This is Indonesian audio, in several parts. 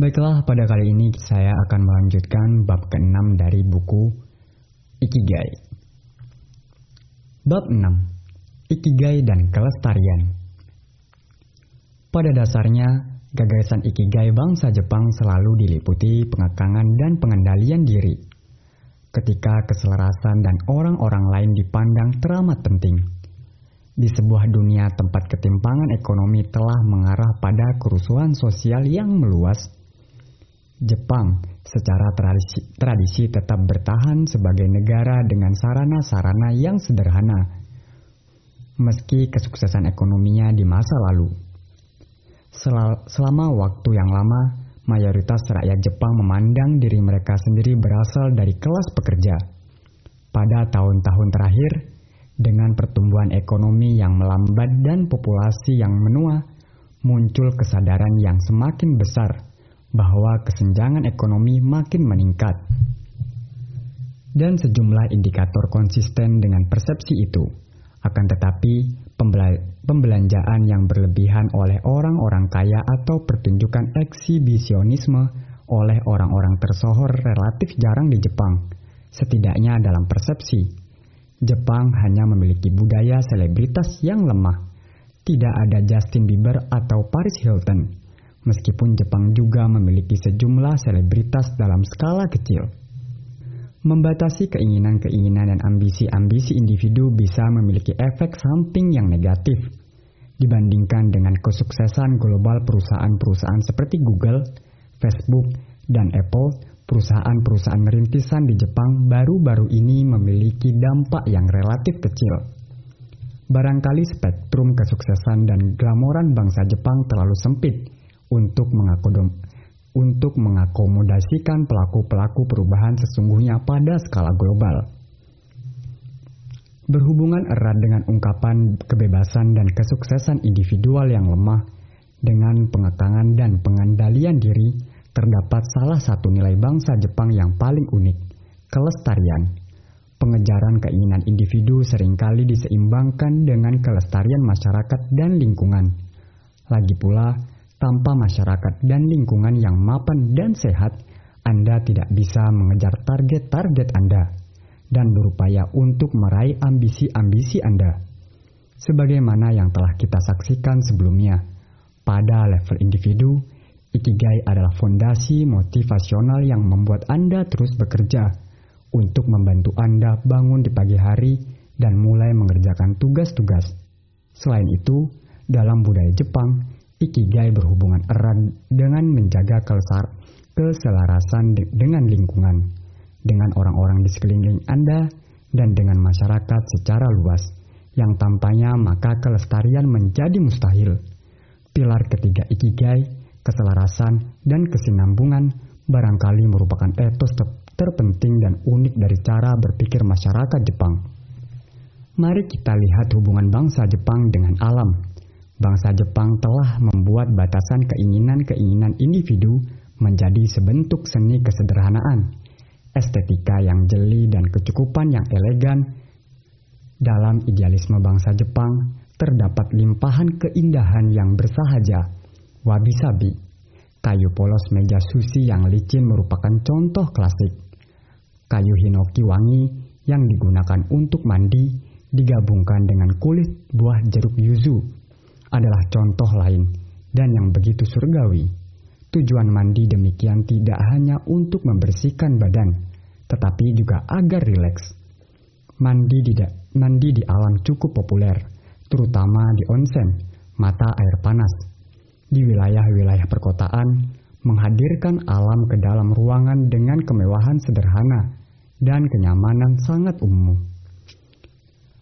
Baiklah, pada kali ini saya akan melanjutkan bab ke-6 dari buku Ikigai. Bab 6. Ikigai dan Kelestarian. Pada dasarnya, gagasan Ikigai bangsa Jepang selalu diliputi pengekangan dan pengendalian diri. Ketika keselarasan dan orang-orang lain dipandang teramat penting. Di sebuah dunia tempat ketimpangan ekonomi telah mengarah pada kerusuhan sosial yang meluas, Jepang secara tradisi, tradisi tetap bertahan sebagai negara dengan sarana-sarana yang sederhana, meski kesuksesan ekonominya di masa lalu. Selama waktu yang lama, mayoritas rakyat Jepang memandang diri mereka sendiri berasal dari kelas pekerja. Pada tahun-tahun terakhir, dengan pertumbuhan ekonomi yang melambat dan populasi yang menua, muncul kesadaran yang semakin besar bahwa kesenjangan ekonomi makin meningkat. Dan sejumlah indikator konsisten dengan persepsi itu. Akan tetapi, pembelanjaan yang berlebihan oleh orang-orang kaya atau pertunjukan eksibisionisme oleh orang-orang tersohor relatif jarang di Jepang, setidaknya dalam persepsi. Jepang hanya memiliki budaya selebritas yang lemah. Tidak ada Justin Bieber atau Paris Hilton meskipun Jepang juga memiliki sejumlah selebritas dalam skala kecil. Membatasi keinginan-keinginan dan ambisi-ambisi individu bisa memiliki efek samping yang negatif dibandingkan dengan kesuksesan global perusahaan-perusahaan seperti Google, Facebook, dan Apple. Perusahaan-perusahaan merintisan di Jepang baru-baru ini memiliki dampak yang relatif kecil. Barangkali spektrum kesuksesan dan glamoran bangsa Jepang terlalu sempit untuk mengakodom untuk mengakomodasikan pelaku-pelaku perubahan sesungguhnya pada skala global. Berhubungan erat dengan ungkapan kebebasan dan kesuksesan individual yang lemah dengan pengekangan dan pengendalian diri, terdapat salah satu nilai bangsa Jepang yang paling unik, kelestarian. Pengejaran keinginan individu sering kali diseimbangkan dengan kelestarian masyarakat dan lingkungan. Lagi pula, tanpa masyarakat dan lingkungan yang mapan dan sehat, Anda tidak bisa mengejar target-target Anda dan berupaya untuk meraih ambisi-ambisi Anda. Sebagaimana yang telah kita saksikan sebelumnya, pada level individu, Ikigai adalah fondasi motivasional yang membuat Anda terus bekerja untuk membantu Anda bangun di pagi hari dan mulai mengerjakan tugas-tugas. Selain itu, dalam budaya Jepang, Ikigai berhubungan erat dengan menjaga kelesar, keselarasan de dengan lingkungan, dengan orang-orang di sekeliling Anda, dan dengan masyarakat secara luas, yang tampaknya maka kelestarian menjadi mustahil. Pilar ketiga Ikigai, keselarasan, dan kesinambungan barangkali merupakan etos ter terpenting dan unik dari cara berpikir masyarakat Jepang. Mari kita lihat hubungan bangsa Jepang dengan alam bangsa Jepang telah membuat batasan keinginan-keinginan individu menjadi sebentuk seni kesederhanaan, estetika yang jeli dan kecukupan yang elegan. Dalam idealisme bangsa Jepang terdapat limpahan keindahan yang bersahaja, wabi-sabi. Kayu polos meja sushi yang licin merupakan contoh klasik. Kayu hinoki wangi yang digunakan untuk mandi digabungkan dengan kulit buah jeruk yuzu adalah contoh lain dan yang begitu surgawi. Tujuan mandi demikian tidak hanya untuk membersihkan badan, tetapi juga agar rileks. Mandi di, mandi di alam cukup populer, terutama di onsen, mata air panas. Di wilayah-wilayah perkotaan, menghadirkan alam ke dalam ruangan dengan kemewahan sederhana dan kenyamanan sangat umum.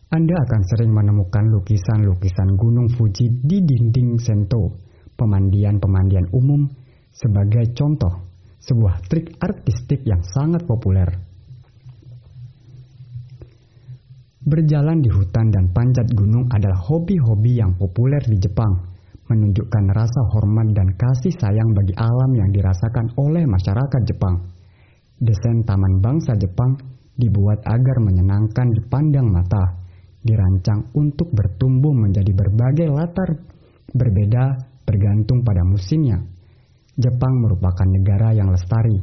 Anda akan sering menemukan lukisan-lukisan Gunung Fuji di dinding Sento, pemandian-pemandian umum, sebagai contoh sebuah trik artistik yang sangat populer. Berjalan di hutan dan panjat gunung adalah hobi-hobi yang populer di Jepang, menunjukkan rasa hormat dan kasih sayang bagi alam yang dirasakan oleh masyarakat Jepang. Desain Taman Bangsa Jepang dibuat agar menyenangkan dipandang mata dirancang untuk bertumbuh menjadi berbagai latar berbeda bergantung pada musimnya. Jepang merupakan negara yang lestari.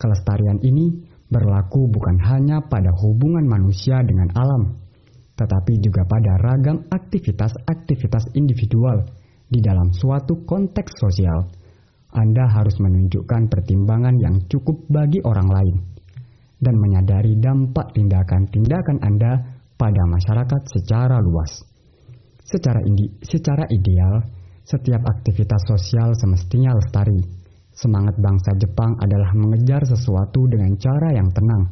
Kelestarian ini berlaku bukan hanya pada hubungan manusia dengan alam, tetapi juga pada ragam aktivitas-aktivitas individual di dalam suatu konteks sosial. Anda harus menunjukkan pertimbangan yang cukup bagi orang lain dan menyadari dampak tindakan-tindakan Anda pada masyarakat secara luas. Secara, indi, secara ideal, setiap aktivitas sosial semestinya lestari Semangat bangsa Jepang adalah mengejar sesuatu dengan cara yang tenang,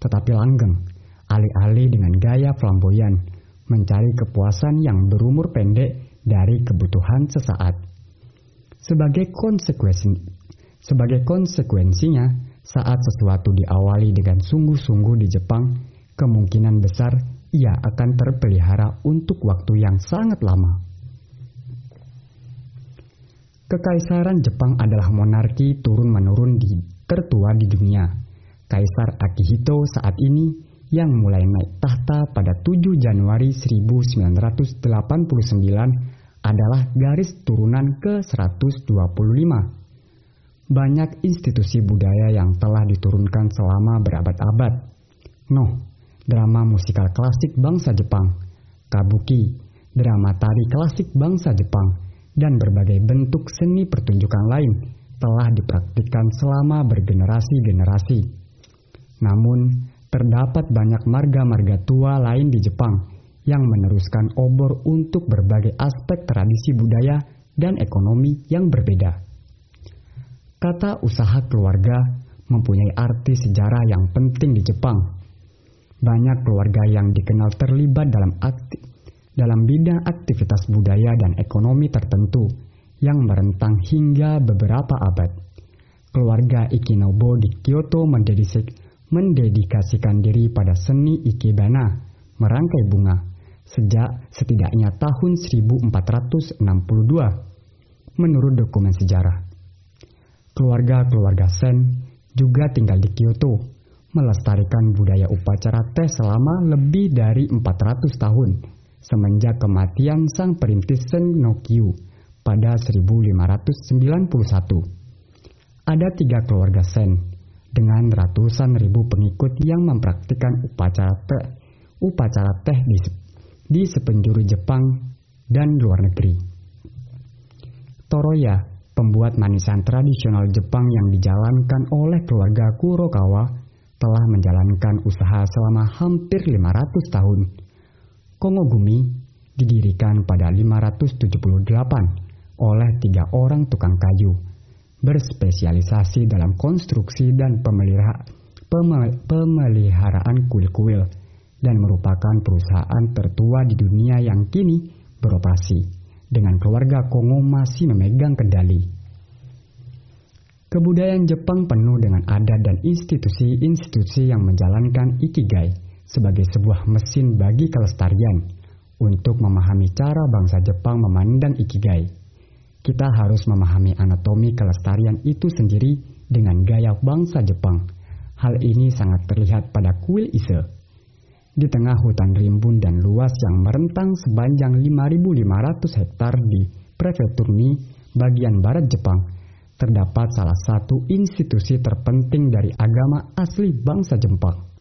tetapi langgeng, alih-alih dengan gaya flamboyan, mencari kepuasan yang berumur pendek dari kebutuhan sesaat. Sebagai konsekuensi, sebagai konsekuensinya, saat sesuatu diawali dengan sungguh-sungguh di Jepang, kemungkinan besar ia akan terpelihara untuk waktu yang sangat lama. Kekaisaran Jepang adalah monarki turun-menurun di tertua di dunia. Kaisar Akihito saat ini yang mulai naik tahta pada 7 Januari 1989 adalah garis turunan ke-125. Banyak institusi budaya yang telah diturunkan selama berabad-abad. Noh, drama musikal klasik bangsa Jepang, kabuki, drama tari klasik bangsa Jepang, dan berbagai bentuk seni pertunjukan lain telah dipraktikkan selama bergenerasi-generasi. Namun, terdapat banyak marga-marga tua lain di Jepang yang meneruskan obor untuk berbagai aspek tradisi budaya dan ekonomi yang berbeda. Kata usaha keluarga mempunyai arti sejarah yang penting di Jepang. Banyak keluarga yang dikenal terlibat dalam akti dalam bidang aktivitas budaya dan ekonomi tertentu yang merentang hingga beberapa abad. Keluarga Ikinobo di Kyoto mendedikasikan diri pada seni ikebana, merangkai bunga, sejak setidaknya tahun 1462, menurut dokumen sejarah. Keluarga-keluarga Sen juga tinggal di Kyoto, melestarikan budaya upacara teh selama lebih dari 400 tahun semenjak kematian sang perintis Senokyu pada 1591. Ada tiga keluarga Sen dengan ratusan ribu pengikut yang mempraktikkan upacara teh, upacara teh di, di sepenjuru Jepang dan luar negeri. Toroya, pembuat manisan tradisional Jepang yang dijalankan oleh keluarga Kurokawa, telah menjalankan usaha selama hampir 500 tahun Kongogumi didirikan pada 578 oleh tiga orang tukang kayu, berspesialisasi dalam konstruksi dan pemelihara, pemeliharaan kuil-kuil, dan merupakan perusahaan tertua di dunia yang kini beroperasi, dengan keluarga Kongo masih memegang kendali. Kebudayaan Jepang penuh dengan adat dan institusi-institusi yang menjalankan ikigai sebagai sebuah mesin bagi kelestarian. Untuk memahami cara bangsa Jepang memandang ikigai, kita harus memahami anatomi kelestarian itu sendiri dengan gaya bangsa Jepang. Hal ini sangat terlihat pada kuil Ise. Di tengah hutan rimbun dan luas yang merentang sepanjang 5.500 hektar di Prefektur Mi, bagian barat Jepang, terdapat salah satu institusi terpenting dari agama asli bangsa Jepang,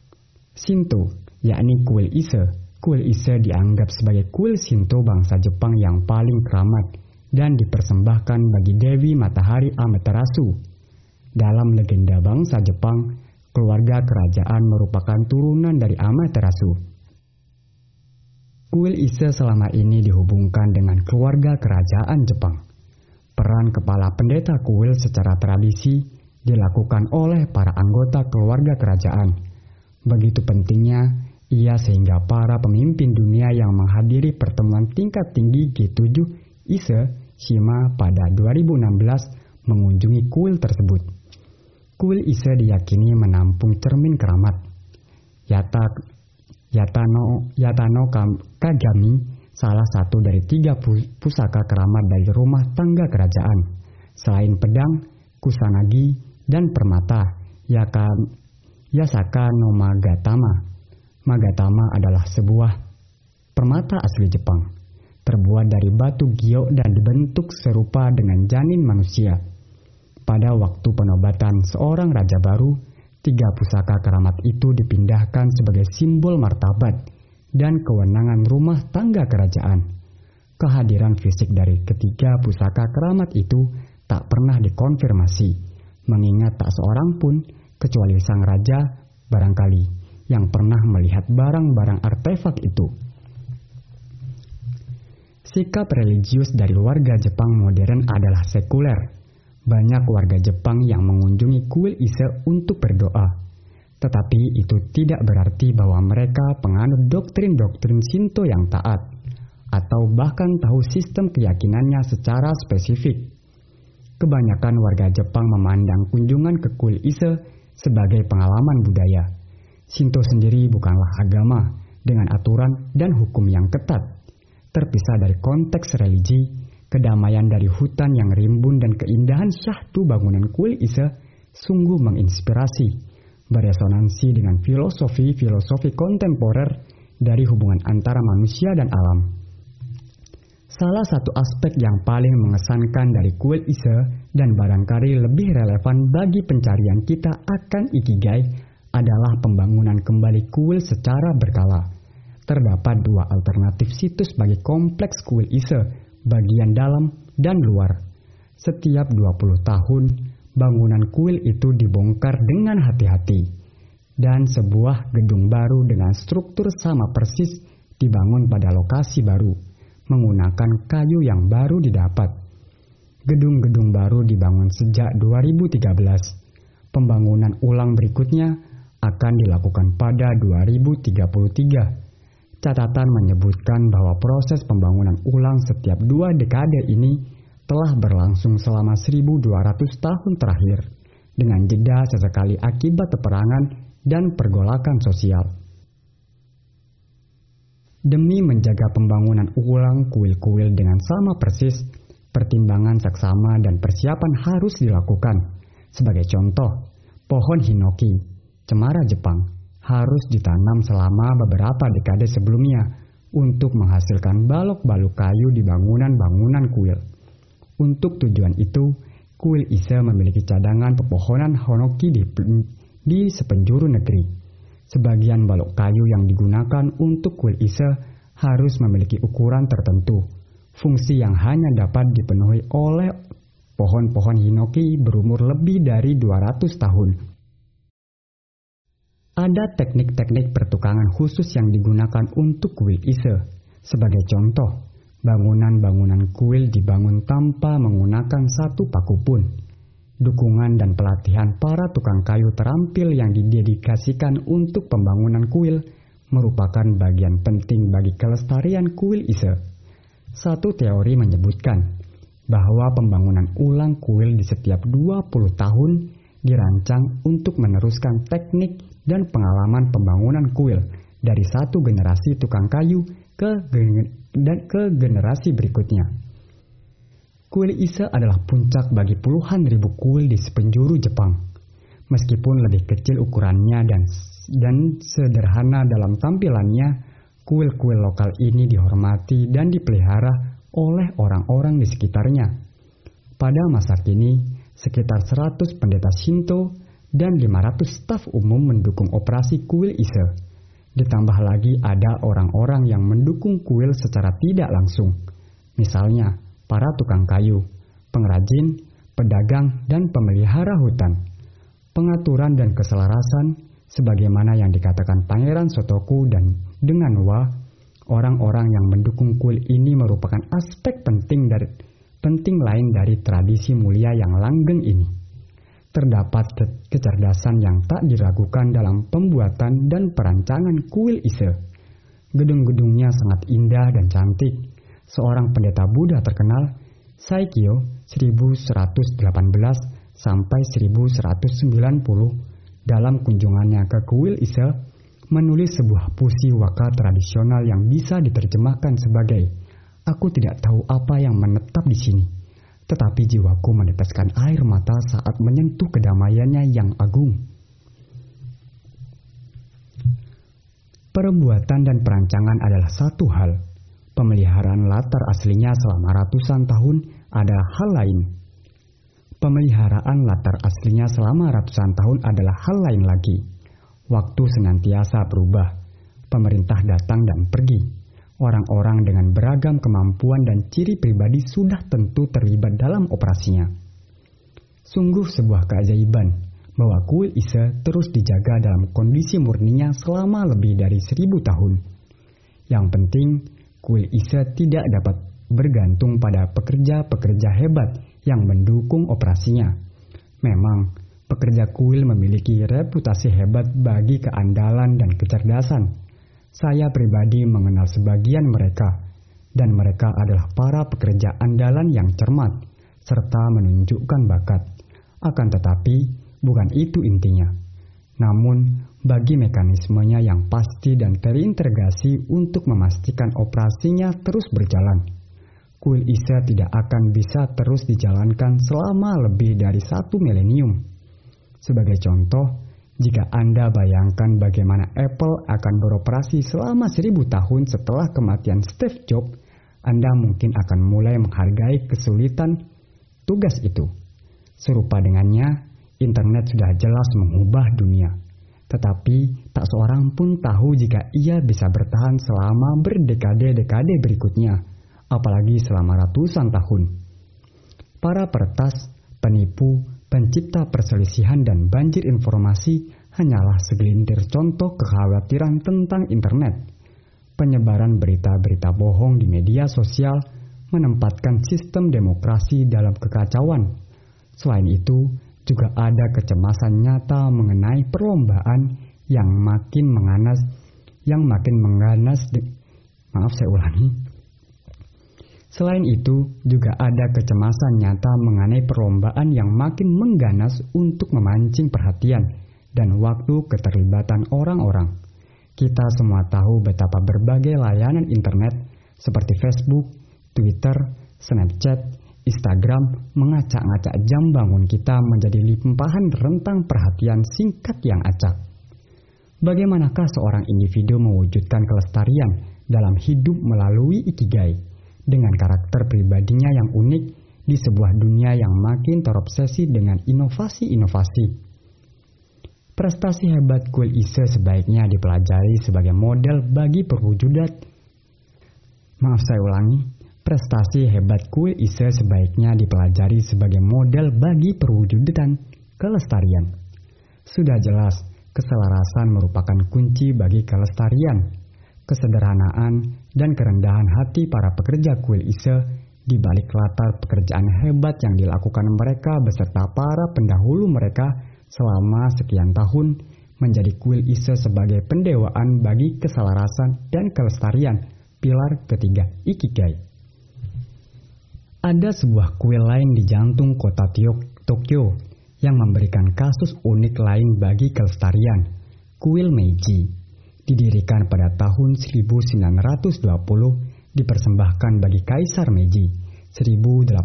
Shinto yakni kuil Ise. Kuil Ise dianggap sebagai kuil Shinto bangsa Jepang yang paling keramat dan dipersembahkan bagi Dewi Matahari Amaterasu. Dalam legenda bangsa Jepang, keluarga kerajaan merupakan turunan dari Amaterasu. Kuil Ise selama ini dihubungkan dengan keluarga kerajaan Jepang. Peran kepala pendeta kuil secara tradisi dilakukan oleh para anggota keluarga kerajaan. Begitu pentingnya ia sehingga para pemimpin dunia yang menghadiri pertemuan tingkat tinggi G7 ISE Shima pada 2016 mengunjungi kuil tersebut. Kuil ISE diyakini menampung cermin keramat. Yata, Yatano, Yatano Kagami salah satu dari tiga pusaka keramat dari rumah tangga kerajaan. Selain pedang, kusanagi, dan permata, Yaka, Yasaka Nomagatama Magatama adalah sebuah permata asli Jepang, terbuat dari batu giok dan dibentuk serupa dengan janin manusia. Pada waktu penobatan seorang raja baru, tiga pusaka keramat itu dipindahkan sebagai simbol martabat dan kewenangan rumah tangga kerajaan. Kehadiran fisik dari ketiga pusaka keramat itu tak pernah dikonfirmasi, mengingat tak seorang pun kecuali sang raja barangkali yang pernah melihat barang-barang artefak itu. Sikap religius dari warga Jepang modern adalah sekuler. Banyak warga Jepang yang mengunjungi kuil Ise untuk berdoa. Tetapi itu tidak berarti bahwa mereka penganut doktrin-doktrin Shinto yang taat, atau bahkan tahu sistem keyakinannya secara spesifik. Kebanyakan warga Jepang memandang kunjungan ke kuil Ise sebagai pengalaman budaya. Shinto sendiri bukanlah agama dengan aturan dan hukum yang ketat. Terpisah dari konteks religi, kedamaian dari hutan yang rimbun dan keindahan syahdu bangunan kuil Ise sungguh menginspirasi beresonansi dengan filosofi-filosofi kontemporer dari hubungan antara manusia dan alam. Salah satu aspek yang paling mengesankan dari kuil Ise dan barangkali lebih relevan bagi pencarian kita akan Ikigai adalah pembangunan kembali kuil secara berkala. Terdapat dua alternatif situs bagi kompleks kuil Ise, bagian dalam dan luar. Setiap 20 tahun, bangunan kuil itu dibongkar dengan hati-hati, dan sebuah gedung baru dengan struktur sama persis dibangun pada lokasi baru, menggunakan kayu yang baru didapat. Gedung-gedung baru dibangun sejak 2013. Pembangunan ulang berikutnya akan dilakukan pada 2033. Catatan menyebutkan bahwa proses pembangunan ulang setiap dua dekade ini telah berlangsung selama 1200 tahun terakhir dengan jeda sesekali akibat peperangan dan pergolakan sosial. Demi menjaga pembangunan ulang kuil-kuil dengan sama persis, pertimbangan saksama dan persiapan harus dilakukan. Sebagai contoh, pohon hinoki, cemara Jepang, harus ditanam selama beberapa dekade sebelumnya untuk menghasilkan balok-balok kayu di bangunan-bangunan kuil. Untuk tujuan itu, kuil Ise memiliki cadangan pepohonan honoki di, di sepenjuru negeri. Sebagian balok kayu yang digunakan untuk kuil Ise harus memiliki ukuran tertentu, fungsi yang hanya dapat dipenuhi oleh pohon-pohon hinoki berumur lebih dari 200 tahun. Ada teknik-teknik pertukangan khusus yang digunakan untuk kuil Ise. Sebagai contoh, Bangunan-bangunan kuil dibangun tanpa menggunakan satu paku pun. Dukungan dan pelatihan para tukang kayu terampil yang didedikasikan untuk pembangunan kuil merupakan bagian penting bagi kelestarian kuil Ise. Satu teori menyebutkan bahwa pembangunan ulang kuil di setiap 20 tahun dirancang untuk meneruskan teknik dan pengalaman pembangunan kuil dari satu generasi tukang kayu ke dan ke generasi berikutnya. Kuil Isa adalah puncak bagi puluhan ribu kuil di sepenjuru Jepang. Meskipun lebih kecil ukurannya dan dan sederhana dalam tampilannya, kuil-kuil lokal ini dihormati dan dipelihara oleh orang-orang di sekitarnya. Pada masa kini, sekitar 100 pendeta Shinto dan 500 staf umum mendukung operasi kuil Ise Ditambah lagi ada orang-orang yang mendukung kuil secara tidak langsung. Misalnya, para tukang kayu, pengrajin, pedagang, dan pemelihara hutan. Pengaturan dan keselarasan, sebagaimana yang dikatakan Pangeran Sotoku dan dengan Wa, orang-orang yang mendukung kuil ini merupakan aspek penting dari penting lain dari tradisi mulia yang langgeng ini terdapat ke kecerdasan yang tak diragukan dalam pembuatan dan perancangan kuil Ise. Gedung-gedungnya sangat indah dan cantik. Seorang pendeta Buddha terkenal, Saikyo 1118 sampai 1190 dalam kunjungannya ke kuil Ise menulis sebuah puisi waka tradisional yang bisa diterjemahkan sebagai Aku tidak tahu apa yang menetap di sini tetapi jiwaku meneteskan air mata saat menyentuh kedamaiannya yang agung. Perbuatan dan perancangan adalah satu hal. Pemeliharaan latar aslinya selama ratusan tahun adalah hal lain. Pemeliharaan latar aslinya selama ratusan tahun adalah hal lain lagi. Waktu senantiasa berubah. Pemerintah datang dan pergi. Orang-orang dengan beragam kemampuan dan ciri pribadi sudah tentu terlibat dalam operasinya. Sungguh sebuah keajaiban bahwa kuil Ise terus dijaga dalam kondisi murninya selama lebih dari seribu tahun. Yang penting, kuil Ise tidak dapat bergantung pada pekerja-pekerja hebat yang mendukung operasinya. Memang, pekerja kuil memiliki reputasi hebat bagi keandalan dan kecerdasan. Saya pribadi mengenal sebagian mereka, dan mereka adalah para pekerja andalan yang cermat serta menunjukkan bakat. Akan tetapi, Bukan itu intinya. Namun, bagi mekanismenya yang pasti dan terintegrasi untuk memastikan operasinya terus berjalan, kuil Isa tidak akan bisa terus dijalankan selama lebih dari satu milenium. Sebagai contoh, jika Anda bayangkan bagaimana Apple akan beroperasi selama seribu tahun setelah kematian Steve Jobs, Anda mungkin akan mulai menghargai kesulitan tugas itu. Serupa dengannya, internet sudah jelas mengubah dunia. Tetapi tak seorang pun tahu jika ia bisa bertahan selama berdekade-dekade berikutnya, apalagi selama ratusan tahun. Para peretas, penipu, pencipta perselisihan dan banjir informasi hanyalah segelintir contoh kekhawatiran tentang internet. Penyebaran berita-berita bohong di media sosial menempatkan sistem demokrasi dalam kekacauan. Selain itu, juga ada kecemasan nyata mengenai perlombaan yang makin menganas, yang makin mengganas. Maaf saya ulangi. Selain itu, juga ada kecemasan nyata mengenai perlombaan yang makin mengganas untuk memancing perhatian dan waktu keterlibatan orang-orang. Kita semua tahu betapa berbagai layanan internet seperti Facebook, Twitter, Snapchat, Instagram mengacak-ngacak jam bangun kita menjadi limpahan rentang perhatian singkat yang acak. Bagaimanakah seorang individu mewujudkan kelestarian dalam hidup melalui ikigai dengan karakter pribadinya yang unik di sebuah dunia yang makin terobsesi dengan inovasi-inovasi? Prestasi hebat kuil Ise sebaiknya dipelajari sebagai model bagi perwujudan. Maaf saya ulangi, Prestasi hebat kuil Ise sebaiknya dipelajari sebagai model bagi perwujudan kelestarian. Sudah jelas, keselarasan merupakan kunci bagi kelestarian. Kesederhanaan dan kerendahan hati para pekerja kuil Ise di balik latar pekerjaan hebat yang dilakukan mereka beserta para pendahulu mereka selama sekian tahun menjadi kuil Ise sebagai pendewaan bagi keselarasan dan kelestarian pilar ketiga Ikigai. Ada sebuah kuil lain di jantung kota Tokyo yang memberikan kasus unik lain bagi kelestarian, kuil Meiji. Didirikan pada tahun 1920, dipersembahkan bagi Kaisar Meiji 1852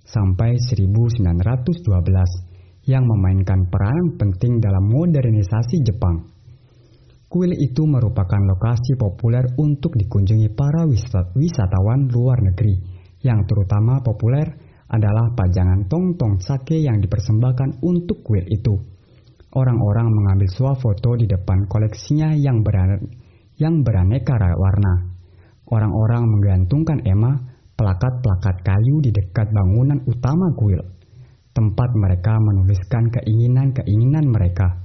sampai 1912 yang memainkan peran penting dalam modernisasi Jepang. Kuil itu merupakan lokasi populer untuk dikunjungi para wisatawan luar negeri, yang terutama populer adalah pajangan tong-tong sake yang dipersembahkan untuk kuil itu. Orang-orang mengambil swafoto di depan koleksinya yang, beran yang beraneka warna. Orang-orang menggantungkan ema, plakat-plakat kayu di dekat bangunan utama kuil, tempat mereka menuliskan keinginan-keinginan mereka.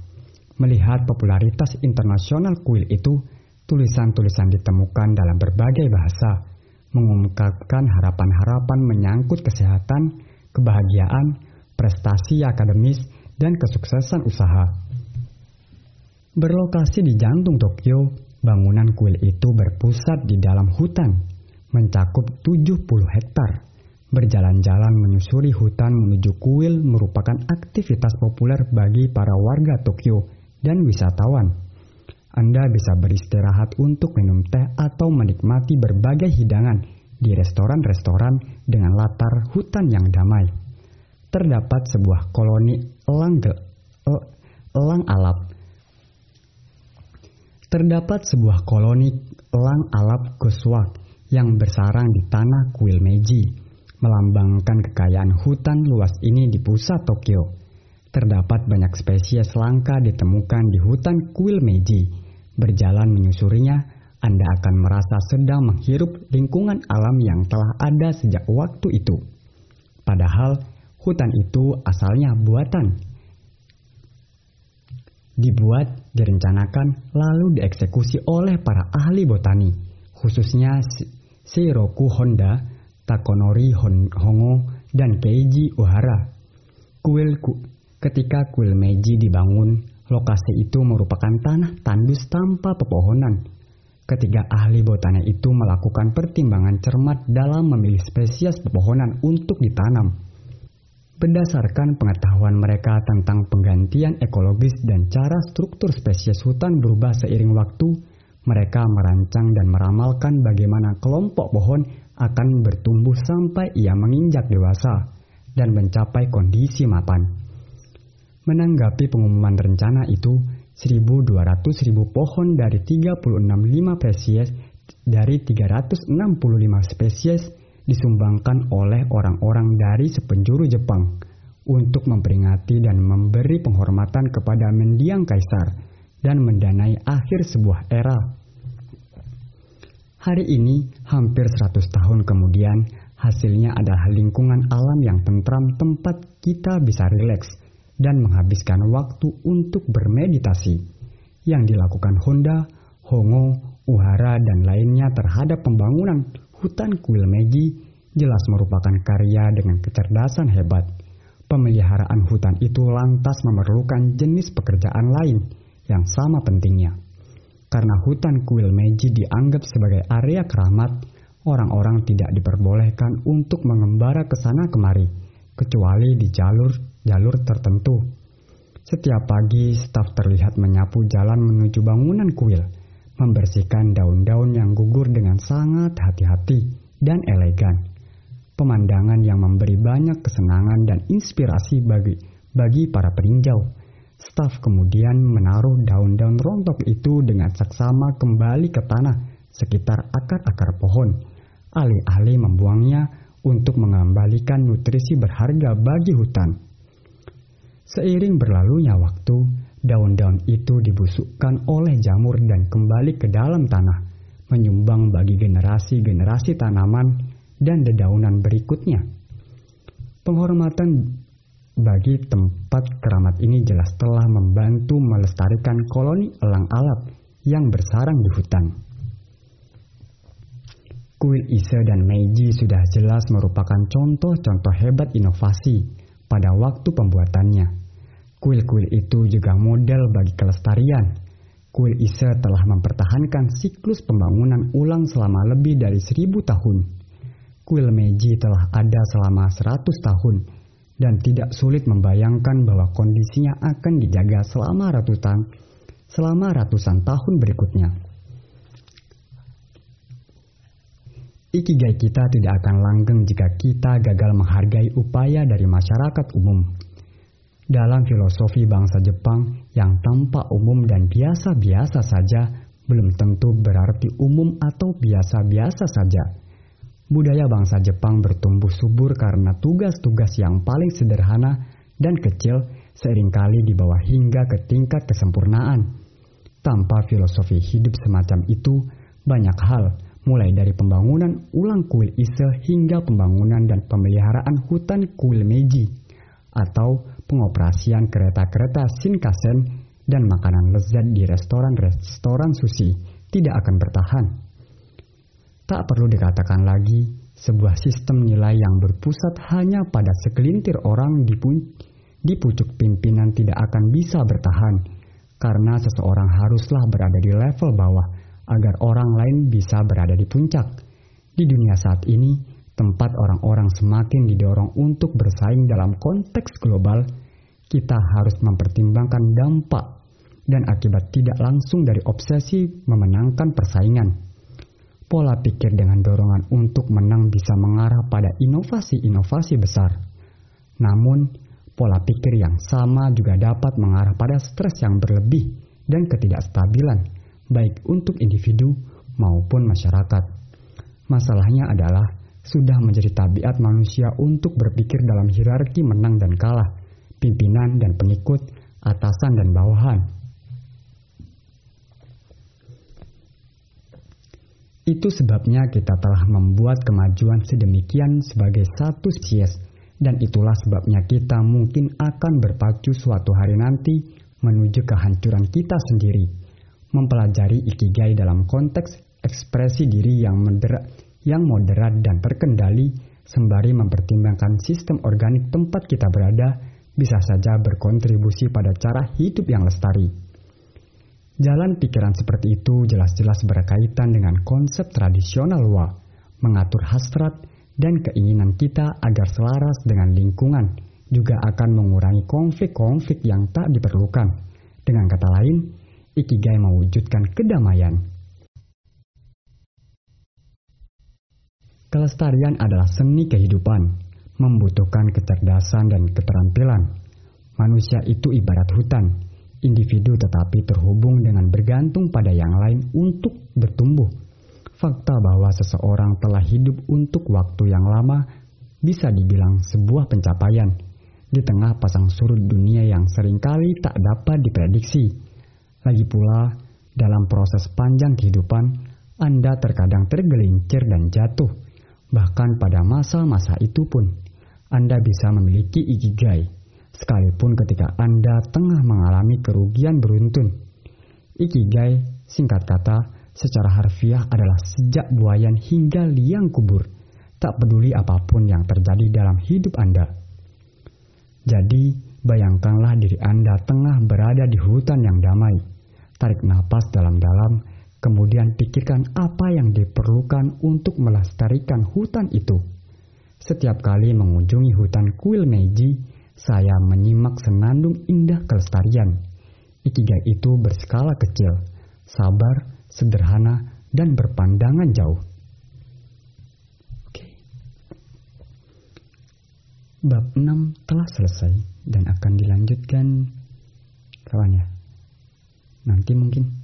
Melihat popularitas internasional kuil itu, tulisan-tulisan ditemukan dalam berbagai bahasa, mengungkapkan harapan-harapan menyangkut kesehatan, kebahagiaan, prestasi akademis, dan kesuksesan usaha. Berlokasi di jantung Tokyo, bangunan kuil itu berpusat di dalam hutan, mencakup 70 hektar. Berjalan-jalan menyusuri hutan menuju kuil merupakan aktivitas populer bagi para warga Tokyo dan wisatawan. Anda bisa beristirahat untuk minum teh atau menikmati berbagai hidangan di restoran-restoran dengan latar hutan yang damai. Terdapat sebuah koloni elang, elang alap. Terdapat sebuah koloni elang alap Goswak yang bersarang di tanah kuil Meiji. melambangkan kekayaan hutan luas ini di pusat Tokyo. Terdapat banyak spesies langka ditemukan di hutan kuil Meiji. Berjalan menyusurinya, Anda akan merasa sedang menghirup lingkungan alam yang telah ada sejak waktu itu. Padahal, hutan itu asalnya buatan. Dibuat, direncanakan, lalu dieksekusi oleh para ahli botani, khususnya Shiroku Honda, Takonori Hongo, dan Keiji Uhara. Kuil ku, ketika kuil Meiji dibangun, lokasi itu merupakan tanah tandus tanpa pepohonan. Ketiga ahli botani itu melakukan pertimbangan cermat dalam memilih spesies pepohonan untuk ditanam. Berdasarkan pengetahuan mereka tentang penggantian ekologis dan cara struktur spesies hutan berubah seiring waktu, mereka merancang dan meramalkan bagaimana kelompok pohon akan bertumbuh sampai ia menginjak dewasa dan mencapai kondisi mapan. Menanggapi pengumuman rencana itu, 1.200.000 pohon dari 36 spesies dari 365 spesies disumbangkan oleh orang-orang dari sepenjuru Jepang untuk memperingati dan memberi penghormatan kepada mendiang kaisar dan mendanai akhir sebuah era. Hari ini, hampir 100 tahun kemudian, hasilnya adalah lingkungan alam yang tentram tempat kita bisa rileks dan menghabiskan waktu untuk bermeditasi. Yang dilakukan Honda, Hongo, Uhara, dan lainnya terhadap pembangunan hutan kuil Meiji jelas merupakan karya dengan kecerdasan hebat. Pemeliharaan hutan itu lantas memerlukan jenis pekerjaan lain yang sama pentingnya. Karena hutan kuil Meiji dianggap sebagai area keramat, orang-orang tidak diperbolehkan untuk mengembara ke sana kemari, kecuali di jalur-jalur tertentu. Setiap pagi, staf terlihat menyapu jalan menuju bangunan kuil, membersihkan daun-daun yang gugur dengan sangat hati-hati dan elegan. Pemandangan yang memberi banyak kesenangan dan inspirasi bagi bagi para peninjau. Staf kemudian menaruh daun-daun rontok itu dengan saksama kembali ke tanah sekitar akar-akar pohon. Alih-alih membuangnya untuk mengembalikan nutrisi berharga bagi hutan. Seiring berlalunya waktu, daun-daun itu dibusukkan oleh jamur dan kembali ke dalam tanah menyumbang bagi generasi-generasi tanaman dan dedaunan berikutnya. Penghormatan bagi tempat keramat ini jelas telah membantu melestarikan koloni elang alap yang bersarang di hutan. Kuil Ise dan Meiji sudah jelas merupakan contoh-contoh hebat inovasi pada waktu pembuatannya. Kuil-kuil itu juga model bagi kelestarian Kuil Ise telah mempertahankan siklus pembangunan ulang selama lebih dari seribu tahun. Kuil Meiji telah ada selama seratus tahun dan tidak sulit membayangkan bahwa kondisinya akan dijaga selama ratusan selama ratusan tahun berikutnya. Ikigai kita tidak akan langgeng jika kita gagal menghargai upaya dari masyarakat umum dalam filosofi bangsa Jepang yang tampak umum dan biasa-biasa saja belum tentu berarti umum atau biasa-biasa saja. Budaya bangsa Jepang bertumbuh subur karena tugas-tugas yang paling sederhana dan kecil sering kali dibawa hingga ke tingkat kesempurnaan. Tanpa filosofi hidup semacam itu, banyak hal, mulai dari pembangunan ulang kuil Ise hingga pembangunan dan pemeliharaan hutan kuil Meiji, atau pengoperasian kereta-kereta Shinkansen dan makanan lezat di restoran-restoran sushi tidak akan bertahan. Tak perlu dikatakan lagi, sebuah sistem nilai yang berpusat hanya pada segelintir orang di, pu di pucuk pimpinan tidak akan bisa bertahan, karena seseorang haruslah berada di level bawah agar orang lain bisa berada di puncak. Di dunia saat ini, tempat orang-orang semakin didorong untuk bersaing dalam konteks global, kita harus mempertimbangkan dampak dan akibat tidak langsung dari obsesi memenangkan persaingan. Pola pikir dengan dorongan untuk menang bisa mengarah pada inovasi-inovasi besar. Namun, pola pikir yang sama juga dapat mengarah pada stres yang berlebih dan ketidakstabilan, baik untuk individu maupun masyarakat. Masalahnya adalah sudah menjadi tabiat manusia untuk berpikir dalam hierarki menang dan kalah, pimpinan dan pengikut, atasan dan bawahan. Itu sebabnya kita telah membuat kemajuan sedemikian sebagai satu spesies dan itulah sebabnya kita mungkin akan berpacu suatu hari nanti menuju kehancuran kita sendiri. Mempelajari ikigai dalam konteks ekspresi diri yang moderat, yang moderat dan terkendali sembari mempertimbangkan sistem organik tempat kita berada bisa saja berkontribusi pada cara hidup yang lestari. Jalan pikiran seperti itu jelas-jelas berkaitan dengan konsep tradisional wa, mengatur hasrat dan keinginan kita agar selaras dengan lingkungan juga akan mengurangi konflik-konflik yang tak diperlukan. Dengan kata lain, Ikigai mewujudkan kedamaian. Kelestarian adalah seni kehidupan, membutuhkan kecerdasan dan keterampilan. Manusia itu ibarat hutan, individu tetapi terhubung dengan bergantung pada yang lain untuk bertumbuh. Fakta bahwa seseorang telah hidup untuk waktu yang lama bisa dibilang sebuah pencapaian di tengah pasang surut dunia yang sering kali tak dapat diprediksi. Lagi pula, dalam proses panjang kehidupan, Anda terkadang tergelincir dan jatuh. Bahkan pada masa-masa itu pun, Anda bisa memiliki ikigai sekalipun ketika Anda tengah mengalami kerugian beruntun. Ikigai, singkat kata, secara harfiah adalah sejak buayan hingga liang kubur, tak peduli apa pun yang terjadi dalam hidup Anda. Jadi, bayangkanlah diri Anda tengah berada di hutan yang damai. Tarik napas dalam-dalam, kemudian pikirkan apa yang diperlukan untuk melestarikan hutan itu. Setiap kali mengunjungi hutan kuil Meiji, saya menyimak senandung indah kelestarian. Ikigai itu berskala kecil, sabar, sederhana, dan berpandangan jauh. Oke. Bab 6 telah selesai dan akan dilanjutkan kawan ya. Nanti mungkin